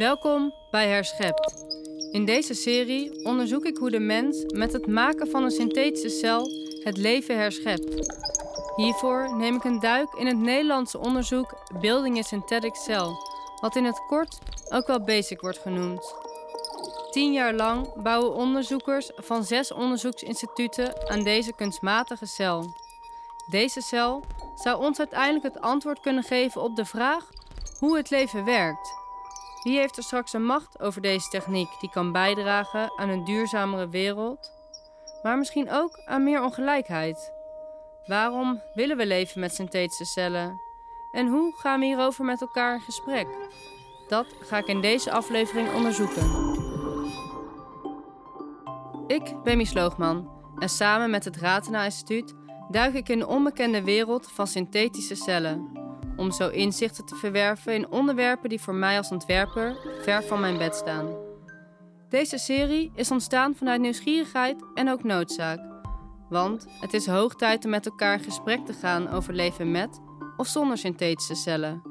Welkom bij Herschept. In deze serie onderzoek ik hoe de mens met het maken van een synthetische cel het leven herschept. Hiervoor neem ik een duik in het Nederlandse onderzoek Building a Synthetic Cell, wat in het kort ook wel BASIC wordt genoemd. Tien jaar lang bouwen onderzoekers van zes onderzoeksinstituten aan deze kunstmatige cel. Deze cel zou ons uiteindelijk het antwoord kunnen geven op de vraag hoe het leven werkt. Wie heeft er straks een macht over deze techniek die kan bijdragen aan een duurzamere wereld, maar misschien ook aan meer ongelijkheid? Waarom willen we leven met synthetische cellen? En hoe gaan we hierover met elkaar in gesprek? Dat ga ik in deze aflevering onderzoeken. Ik ben Mies Loogman en samen met het Ratena Instituut duik ik in de onbekende wereld van synthetische cellen. Om zo inzichten te verwerven in onderwerpen die voor mij als ontwerper ver van mijn bed staan. Deze serie is ontstaan vanuit nieuwsgierigheid en ook noodzaak. Want het is hoog tijd om met elkaar in gesprek te gaan over leven met of zonder synthetische cellen.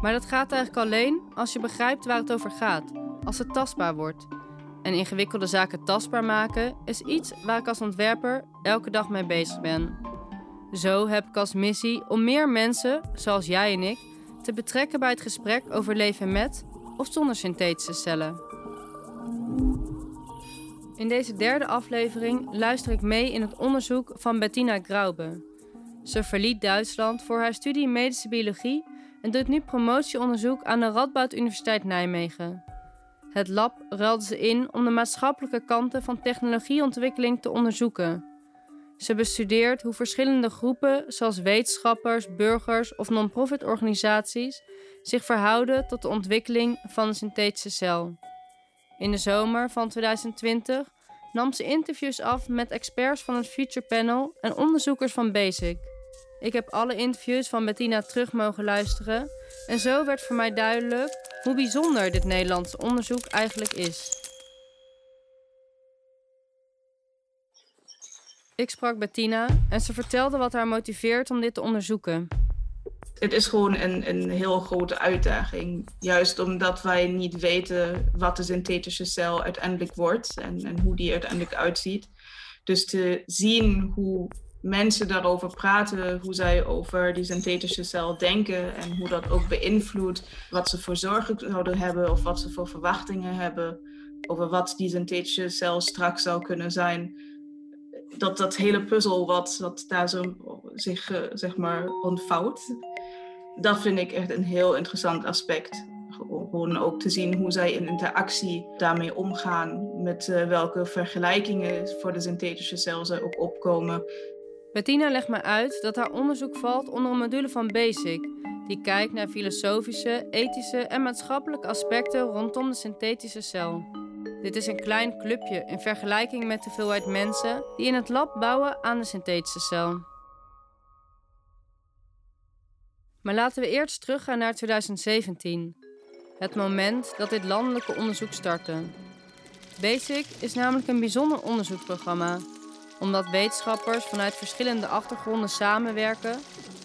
Maar dat gaat eigenlijk alleen als je begrijpt waar het over gaat, als het tastbaar wordt. En ingewikkelde zaken tastbaar maken is iets waar ik als ontwerper elke dag mee bezig ben. Zo heb ik als missie om meer mensen, zoals jij en ik, te betrekken bij het gesprek over leven met of zonder synthetische cellen. In deze derde aflevering luister ik mee in het onderzoek van Bettina Graube. Ze verliet Duitsland voor haar studie medische biologie en doet nu promotieonderzoek aan de Radboud Universiteit Nijmegen. Het lab ruilde ze in om de maatschappelijke kanten van technologieontwikkeling te onderzoeken. Ze bestudeert hoe verschillende groepen, zoals wetenschappers, burgers of non-profit organisaties, zich verhouden tot de ontwikkeling van een synthetische cel. In de zomer van 2020 nam ze interviews af met experts van het Future Panel en onderzoekers van BASIC. Ik heb alle interviews van Bettina terug mogen luisteren en zo werd voor mij duidelijk hoe bijzonder dit Nederlandse onderzoek eigenlijk is. Ik sprak Bettina en ze vertelde wat haar motiveert om dit te onderzoeken. Het is gewoon een, een heel grote uitdaging. Juist omdat wij niet weten wat de synthetische cel uiteindelijk wordt en, en hoe die uiteindelijk uitziet. Dus te zien hoe mensen daarover praten, hoe zij over die synthetische cel denken en hoe dat ook beïnvloedt wat ze voor zorgen zouden hebben of wat ze voor verwachtingen hebben over wat die synthetische cel straks zou kunnen zijn dat, dat hele puzzel wat, wat daar zo zich uh, zeg maar ontvouwt, dat vind ik echt een heel interessant aspect. Gewoon ook te zien hoe zij in interactie daarmee omgaan, met uh, welke vergelijkingen voor de synthetische cel ze ook opkomen. Bettina legt me uit dat haar onderzoek valt onder een module van BASIC, die kijkt naar filosofische, ethische en maatschappelijke aspecten rondom de synthetische cel. Dit is een klein clubje in vergelijking met de hoeveelheid mensen die in het lab bouwen aan de synthetische cel. Maar laten we eerst teruggaan naar 2017, het moment dat dit landelijke onderzoek startte. BASIC is namelijk een bijzonder onderzoeksprogramma, omdat wetenschappers vanuit verschillende achtergronden samenwerken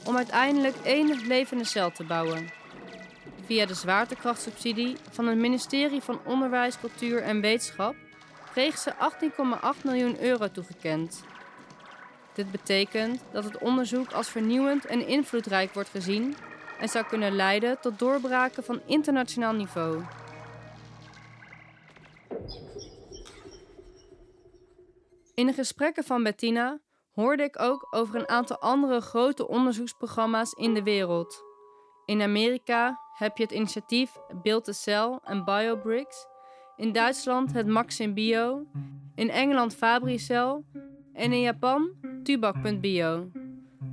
om uiteindelijk één levende cel te bouwen via de zwaartekrachtsubsidie van het ministerie van Onderwijs, Cultuur en Wetenschap kreeg ze 18,8 miljoen euro toegekend. Dit betekent dat het onderzoek als vernieuwend en invloedrijk wordt gezien en zou kunnen leiden tot doorbraken van internationaal niveau. In de gesprekken van Bettina hoorde ik ook over een aantal andere grote onderzoeksprogramma's in de wereld. In Amerika heb je het initiatief Build a Cell en BioBricks. In Duitsland het Maxim Bio. In Engeland Fabricel. En in Japan Tubac.bio.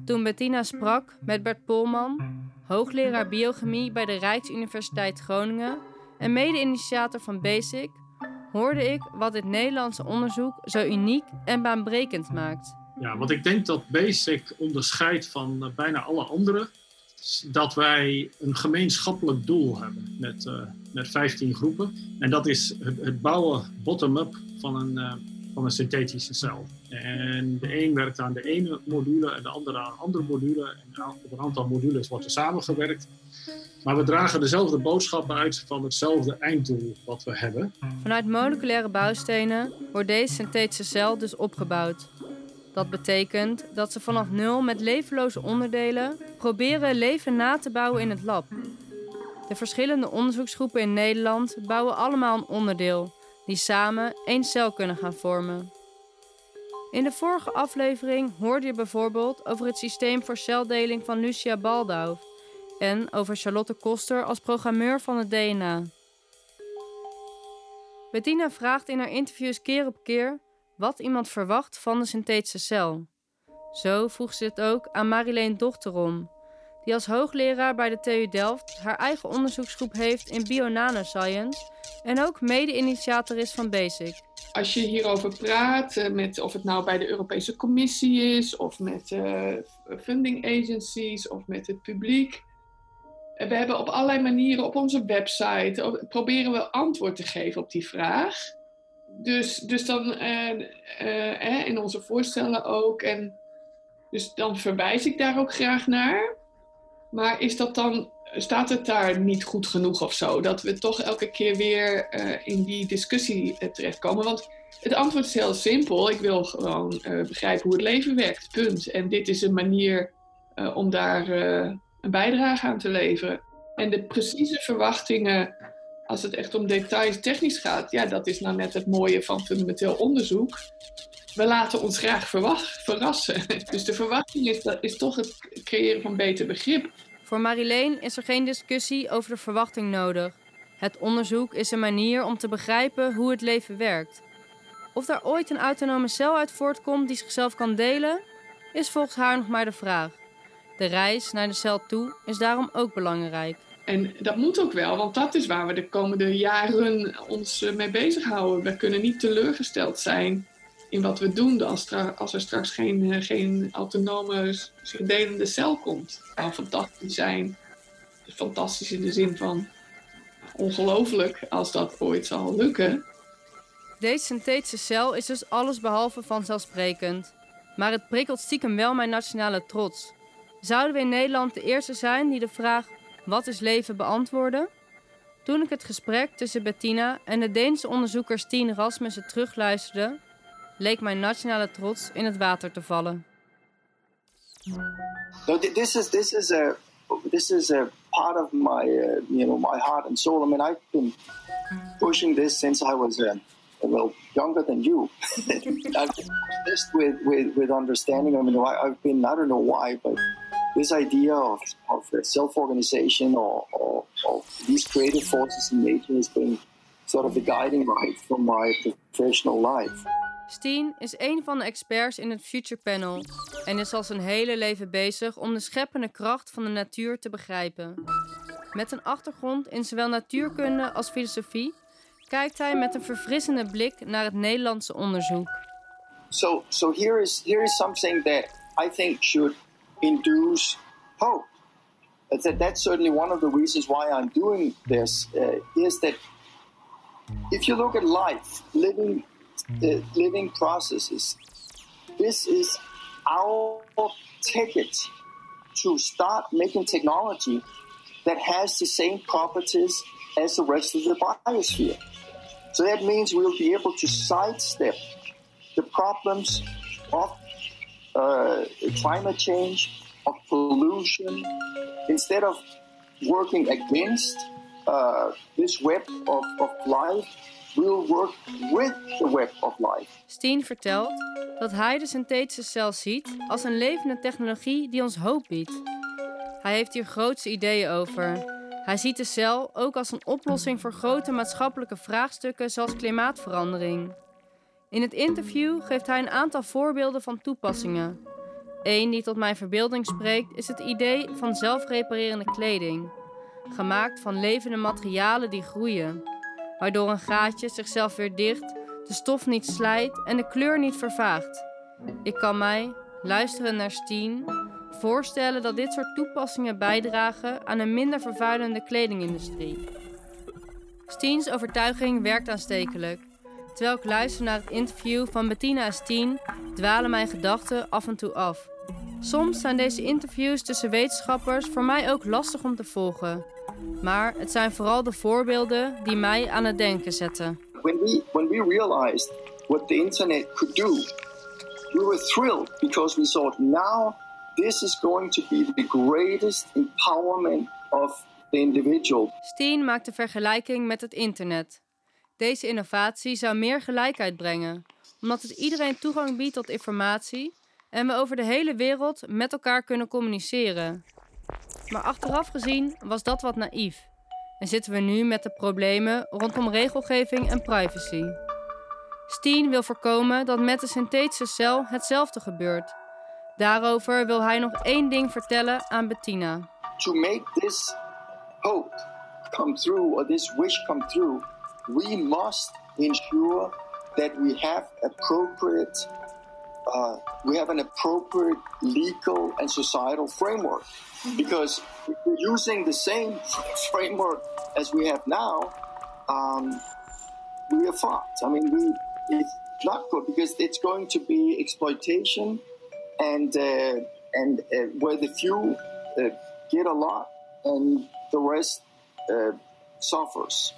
Toen Bettina sprak met Bert Polman, hoogleraar biochemie bij de Rijksuniversiteit Groningen en mede-initiator van BASIC, hoorde ik wat dit Nederlandse onderzoek zo uniek en baanbrekend maakt. Ja, wat ik denk dat BASIC onderscheidt van eh, bijna alle andere dat wij een gemeenschappelijk doel hebben met, uh, met 15 groepen. En dat is het, het bouwen bottom-up van een, uh, van een synthetische cel. En de een werkt aan de ene module en de andere aan een andere module. En op een aantal modules wordt er samengewerkt. Maar we dragen dezelfde boodschappen uit van hetzelfde einddoel wat we hebben. Vanuit moleculaire bouwstenen wordt deze synthetische cel dus opgebouwd. Dat betekent dat ze vanaf nul met levenloze onderdelen proberen leven na te bouwen in het lab. De verschillende onderzoeksgroepen in Nederland bouwen allemaal een onderdeel die samen één cel kunnen gaan vormen. In de vorige aflevering hoorde je bijvoorbeeld over het systeem voor celdeling van Lucia Baldau en over Charlotte Koster als programmeur van het DNA. Bettina vraagt in haar interviews keer op keer wat iemand verwacht van de synthetische cel. Zo vroeg ze het ook aan Marileen Dochterom, die als hoogleraar bij de TU Delft haar eigen onderzoeksgroep heeft in bio-nanoscience en ook mede-initiator is van BASIC. Als je hierover praat, eh, met, of het nou bij de Europese Commissie is, of met uh, funding agencies, of met het publiek. We hebben op allerlei manieren op onze website, proberen we antwoord te geven op die vraag. Dus, dus dan uh, in onze voorstellen ook. En dus dan verwijs ik daar ook graag naar. Maar is dat dan, staat het daar niet goed genoeg of zo? Dat we toch elke keer weer uh, in die discussie uh, terechtkomen? Want het antwoord is heel simpel. Ik wil gewoon begrijpen hoe het leven werkt. Punt. En dit is een manier om daar een bijdrage aan te leveren. En de precieze verwachtingen, als het echt om details technisch gaat, ja, dat is nou net het mooie van fundamenteel onderzoek we laten ons graag verrassen. Dus de verwachting is, toch het creëren van beter begrip. Voor Marileen is er geen discussie over de verwachting nodig. Het onderzoek is een manier om te begrijpen hoe het leven werkt. Of daar ooit een autonome cel uit voortkomt die zichzelf kan delen, is volgens haar nog maar de vraag. De reis naar de cel toe is daarom ook belangrijk. En dat moet ook wel, want dat is waar we de komende jaren ons eh, mee bezighouden. We kunnen niet teleurgesteld zijn in wat we doen als, als er straks geen, eh, geen autonome zich delende cel komt. Het fantastisch zijn. Fantastisch in de zin van ongelooflijk als dat ooit zal lukken. Deze synthetische cel is dus allesbehalve vanzelfsprekend. Maar het prikkelt stiekem wel mijn nationale trots. Zouden we in Nederland de eerste zijn die de vraag wat is leven beantwoorden? Toen ik het gesprek tussen Bettina en de Deense onderzoeker Stien Rasmussen terugluisterde, leek mijn nationale trots in het water te vallen. So this is this is a this is a part of my uh, you know my heart and soul. I mean, I've been pushing this since I was uh, well younger than you. I've been with, with with understanding. I mean, I, have been I don't know why, but this idea of, of self-organization or, or, or these creative forces in nature has been sort of the guiding light for my professional life. Steen is een van de experts in het Future Panel en is al zijn hele leven bezig om de scheppende kracht van de natuur te begrijpen. Met een achtergrond in zowel natuurkunde als filosofie kijkt hij met een verfrissende blik naar het Nederlandse onderzoek. So, so here is here is something that I think should induce hope. That that's certainly one of the reasons why I'm doing this. Uh, is that if you look at life, living the living processes. This is our ticket to start making technology that has the same properties as the rest of the biosphere. So that means we'll be able to sidestep the problems of uh, climate change, of pollution, instead of working against uh, this web of, of life will work with the web of life. Steen vertelt dat hij de synthetische cel ziet als een levende technologie die ons hoop biedt. Hij heeft hier grootste ideeën over. Hij ziet de cel ook als een oplossing voor grote maatschappelijke vraagstukken zoals klimaatverandering. In het interview geeft hij een aantal voorbeelden van toepassingen. Eén die tot mijn verbeelding spreekt is het idee van zelfreparerende kleding, gemaakt van levende materialen die groeien waardoor een gaatje zichzelf weer dicht, de stof niet slijt en de kleur niet vervaagt. Ik kan mij, luisteren naar Steen, voorstellen dat dit soort toepassingen bijdragen aan een minder vervuilende kledingindustrie. Steens overtuiging werkt aanstekelijk. Terwijl ik luister naar het interview van Bettina en Steen, dwalen mijn gedachten af en toe af. Soms zijn deze interviews tussen wetenschappers voor mij ook lastig om te volgen. Maar het zijn vooral de voorbeelden die mij aan het denken zetten. When we, when we realized what the internet could do, we were thrilled because we thought now this is going to be the greatest empowerment of the individual. Steen maakt de vergelijking met het internet. Deze innovatie zou meer gelijkheid brengen, omdat het iedereen toegang biedt tot informatie en we over de hele wereld met elkaar kunnen communiceren. Maar achteraf gezien was dat wat naïef en zitten we nu met de problemen rondom regelgeving en privacy. Steen wil voorkomen dat met de synthetische cel hetzelfde gebeurt. Daarover wil hij nog één ding vertellen aan Bettina. To make this hope come through or this wish come through, we must ensure that we have appropriate uh, we have an appropriate legal and societal framework. Because if we're using the same framework as we have now, um, we are fucked. I mean, we, it's not good because it's going to be exploitation and, uh, and uh, where the few uh, get a lot and the rest uh, suffers.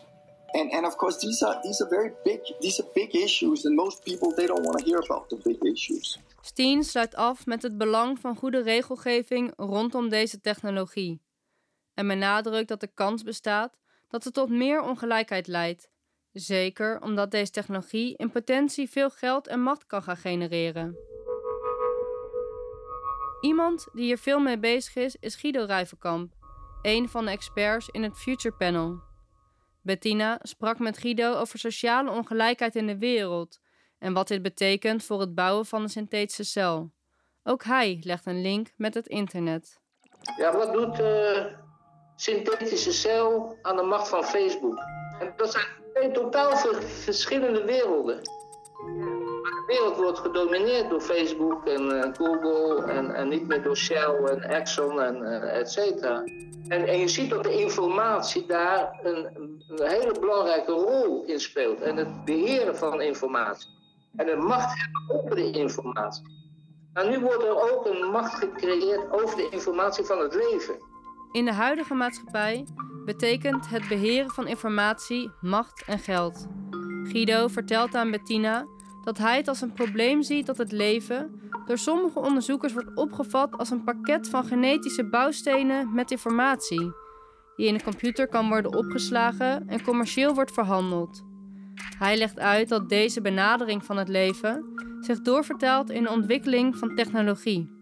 And, and of course, these are these are very big these big issues, and most people they don't want to hear about the big issues. Steen sluit af met het belang van goede regelgeving rondom deze technologie en benadrukt dat de kans bestaat dat het tot meer ongelijkheid leidt, zeker omdat deze technologie in potentie veel geld en macht kan gaan genereren. Iemand die hier veel mee bezig is, is Guido Rijvenkamp, een van de experts in het Future Panel. Bettina sprak met Guido over sociale ongelijkheid in de wereld en wat dit betekent voor het bouwen van een synthetische cel. Ook hij legt een link met het internet. Ja, wat doet de synthetische cel aan de macht van Facebook? En dat zijn twee totaal verschillende werelden. Wereld wordt gedomineerd door Facebook en Google en, en, niet meer door Shell en Exxon en uh, et cetera. En, en, je ziet dat de informatie daar een, een, hele belangrijke rol in speelt. En het beheren van informatie. En de macht hebben over de informatie. Maar nu wordt er ook een macht gecreëerd over de informatie van het leven. In de huidige maatschappij betekent het beheren van informatie macht en geld. Guido vertelt aan Bettina dat hij het als een probleem ziet dat het leven door sommige onderzoekers wordt opgevat als een pakket van genetische bouwstenen met informatie, die in een computer kan worden opgeslagen en commercieel wordt verhandeld. Hij legt uit dat deze benadering van het leven zich doorvertaalt in de ontwikkeling van technologie.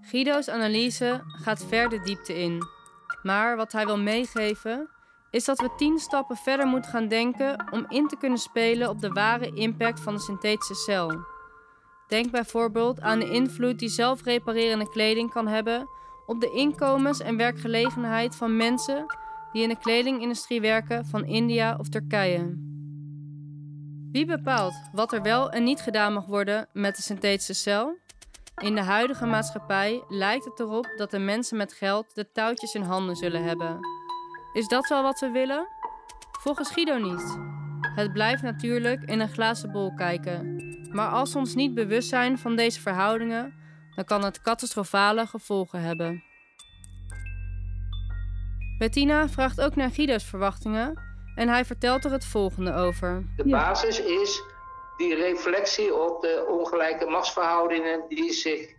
Guido's analyse gaat ver de diepte in, maar wat hij wil meegeven is dat we tien stappen verder moeten gaan denken om in te kunnen spelen op de ware impact van de synthetische cel. Denk bijvoorbeeld aan de invloed die zelfreparerende kleding kan hebben op de inkomens en werkgelegenheid van mensen die in de kledingindustrie werken van India of Turkije. Wie bepaalt wat er wel en niet gedaan mag worden met de synthetische cel? In de huidige maatschappij lijkt het erop dat de mensen met geld de touwtjes in handen zullen hebben. Is dat wel wat we willen? Volgens Guido niet. Het blijft natuurlijk in een glazen bol kijken. Maar als we ons niet bewust zijn van deze verhoudingen, dan kan het catastrofale gevolgen hebben. Bettina vraagt ook naar Guido's verwachtingen en hij vertelt er het volgende over. De basis is die reflectie op de ongelijke machtsverhoudingen die zich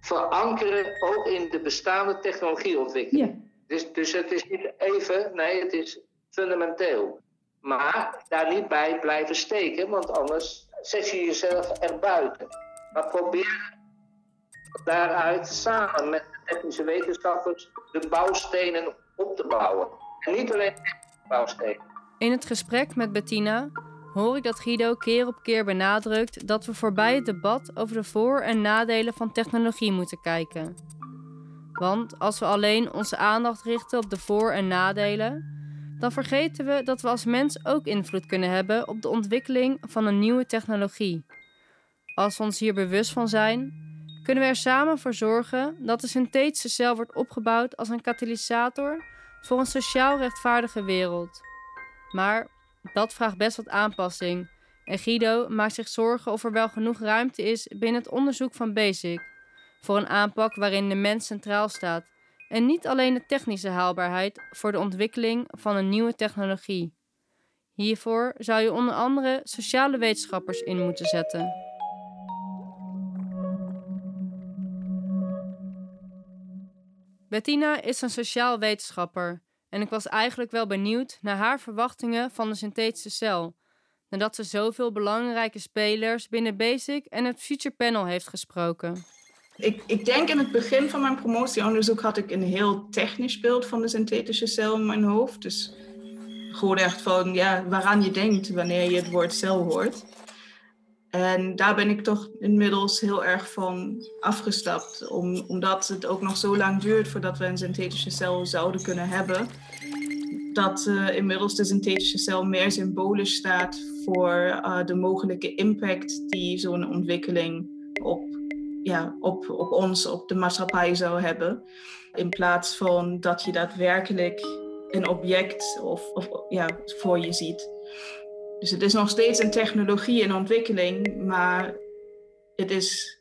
verankeren ook in de bestaande technologieontwikkeling. Ja. Dus, dus het is niet even, nee, het is fundamenteel. Maar daar niet bij blijven steken, want anders zet je jezelf erbuiten. Maar probeer daaruit samen met de technische wetenschappers de bouwstenen op te bouwen. En niet alleen bouwstenen. In het gesprek met Bettina hoor ik dat Guido keer op keer benadrukt dat we voorbij het debat over de voor- en nadelen van technologie moeten kijken. Want als we alleen onze aandacht richten op de voor- en nadelen, dan vergeten we dat we als mens ook invloed kunnen hebben op de ontwikkeling van een nieuwe technologie. Als we ons hier bewust van zijn, kunnen we er samen voor zorgen dat de synthetische cel wordt opgebouwd als een katalysator voor een sociaal rechtvaardige wereld. Maar dat vraagt best wat aanpassing. En Guido maakt zich zorgen of er wel genoeg ruimte is binnen het onderzoek van BASIC. Voor een aanpak waarin de mens centraal staat. En niet alleen de technische haalbaarheid voor de ontwikkeling van een nieuwe technologie. Hiervoor zou je onder andere sociale wetenschappers in moeten zetten. Bettina is een sociaal wetenschapper en ik was eigenlijk wel benieuwd naar haar verwachtingen van de synthetische cel, nadat ze zoveel belangrijke spelers binnen Basic en het Future Panel heeft gesproken. Ik, ik denk in het begin van mijn promotieonderzoek had ik een heel technisch beeld van de synthetische cel in mijn hoofd. Dus gewoon echt van ja, waaraan je denkt wanneer je het woord cel hoort. En daar ben ik toch inmiddels heel erg van afgestapt, om, omdat het ook nog zo lang duurt voordat we een synthetische cel zouden kunnen hebben. Dat uh, inmiddels de synthetische cel meer symbolisch staat voor uh, de mogelijke impact die zo'n ontwikkeling op, ja, op, op ons, op de maatschappij zou hebben. In plaats van dat je daadwerkelijk een object of, of ja, voor je ziet. Dus het is nog steeds een technologie in ontwikkeling, maar het is,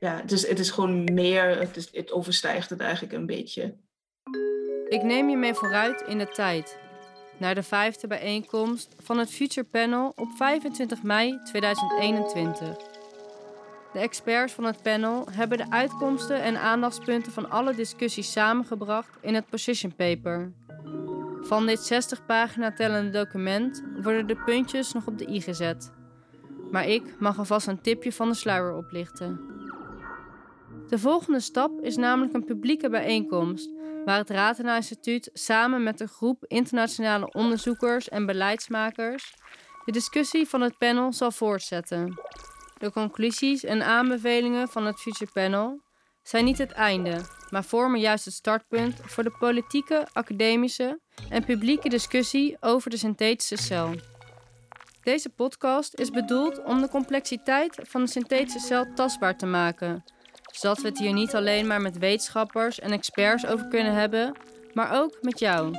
ja, het het is gewoon meer, het, het overstijgt het eigenlijk een beetje. Ik neem je mee vooruit in de tijd. Naar de vijfde bijeenkomst van het Future Panel op 25 mei 2021. De experts van het panel hebben de uitkomsten en aandachtspunten van alle discussies samengebracht in het position paper. Van dit 60 pagina tellende document worden de puntjes nog op de i gezet. Maar ik mag alvast een tipje van de sluier oplichten. De volgende stap is namelijk een publieke bijeenkomst waar het Ratena Instituut samen met een groep internationale onderzoekers en beleidsmakers de discussie van het panel zal voortzetten. De conclusies en aanbevelingen van het Future Panel zijn niet het einde, maar vormen juist het startpunt voor de politieke, academische en publieke discussie over de synthetische cel. Deze podcast is bedoeld om de complexiteit van de synthetische cel tastbaar te maken, zodat we het hier niet alleen maar met wetenschappers en experts over kunnen hebben, maar ook met jou.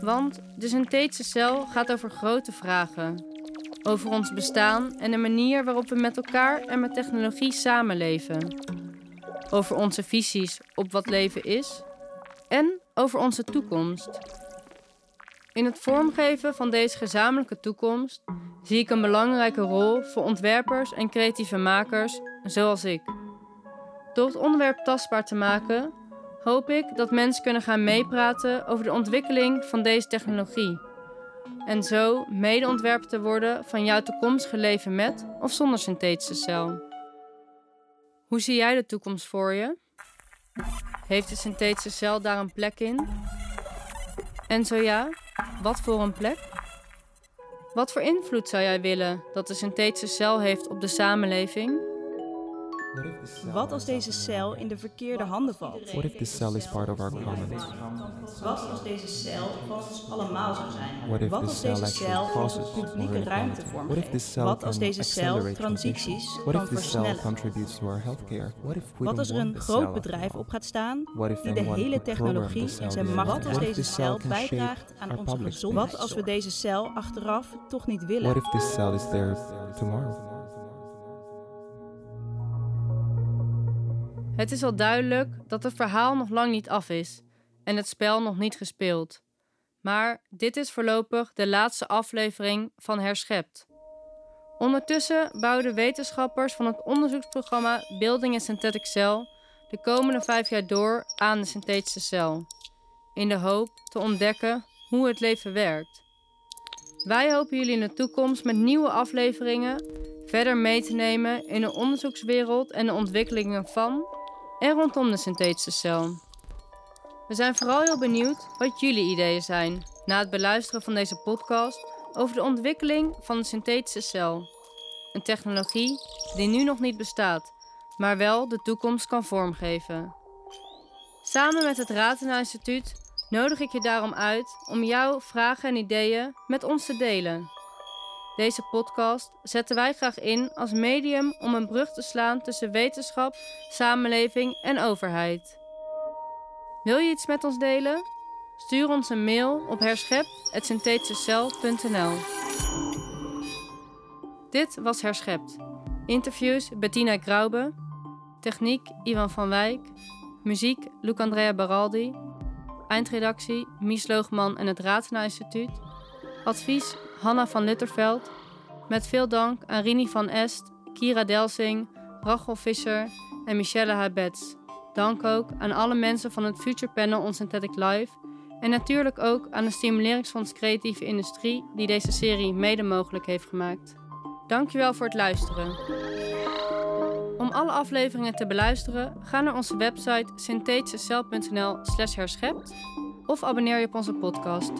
Want de synthetische cel gaat over grote vragen. Over ons bestaan en de manier waarop we met elkaar en met technologie samenleven. Over onze visies op wat leven is en over onze toekomst. In het vormgeven van deze gezamenlijke toekomst zie ik een belangrijke rol voor ontwerpers en creatieve makers zoals ik. Door het onderwerp tastbaar te maken, hoop ik dat mensen kunnen gaan meepraten over de ontwikkeling van deze technologie. En zo medeontwerper te worden van jouw toekomstige leven met of zonder synthetische cel. Hoe zie jij de toekomst voor je? Heeft de synthetische cel daar een plek in? En zo ja, wat voor een plek? Wat voor invloed zou jij willen dat de synthetische cel heeft op de samenleving? Wat als deze cel in de verkeerde handen valt? What if this cell is part of our commons? Wat als deze cel van ons allemaal zou zijn? What if Wat this als cell deze cel causes publieke ruimte inequality? What if this vormgeeft? cell Wat als deze cel transities kan if this cell versnellen? contributes to our healthcare? What if we Wat als er een this groot cell bedrijf op gaat staan What if die de hele technologie in zijn macht? Wat als What if deze this cell cel bijdraagt aan our onze public gezondheid? Wat als we deze cel achteraf toch niet willen? What if this cell is there tomorrow? Het is al duidelijk dat het verhaal nog lang niet af is en het spel nog niet gespeeld. Maar dit is voorlopig de laatste aflevering van Herschept. Ondertussen bouwen wetenschappers van het onderzoeksprogramma Building a Synthetic Cell de komende vijf jaar door aan de synthetische cel, in de hoop te ontdekken hoe het leven werkt. Wij hopen jullie in de toekomst met nieuwe afleveringen verder mee te nemen in de onderzoekswereld en de ontwikkelingen van en rondom de synthetische cel. We zijn vooral heel benieuwd wat jullie ideeën zijn na het beluisteren van deze podcast over de ontwikkeling van de synthetische cel. Een technologie die nu nog niet bestaat, maar wel de toekomst kan vormgeven. Samen met het Ratena Instituut nodig ik je daarom uit om jouw vragen en ideeën met ons te delen. Deze podcast zetten wij graag in als medium om een brug te slaan tussen wetenschap, samenleving en overheid. Wil je iets met ons delen? Stuur ons een mail op herschept.synthetischecel.nl Dit was Herschept. Interviews Bettina Graube. Techniek Ivan van Wijk. Muziek Luc-Andrea Baraldi. Eindredactie Mies Loogman en het Ratena Instituut. Advies Hanna van Lutterveld. Met veel dank aan Rini van Est, Kira Delsing, Rachel Visser en Michelle Habets. Dank ook aan alle mensen van het Future Panel on Synthetic Live en natuurlijk ook aan de Stimuleringsfonds Creatieve Industrie die deze serie mede mogelijk heeft gemaakt. Dankjewel voor het luisteren. Om alle afleveringen te beluisteren, ga naar onze website synthetischecel.nl slash herschept of abonneer je op onze podcast.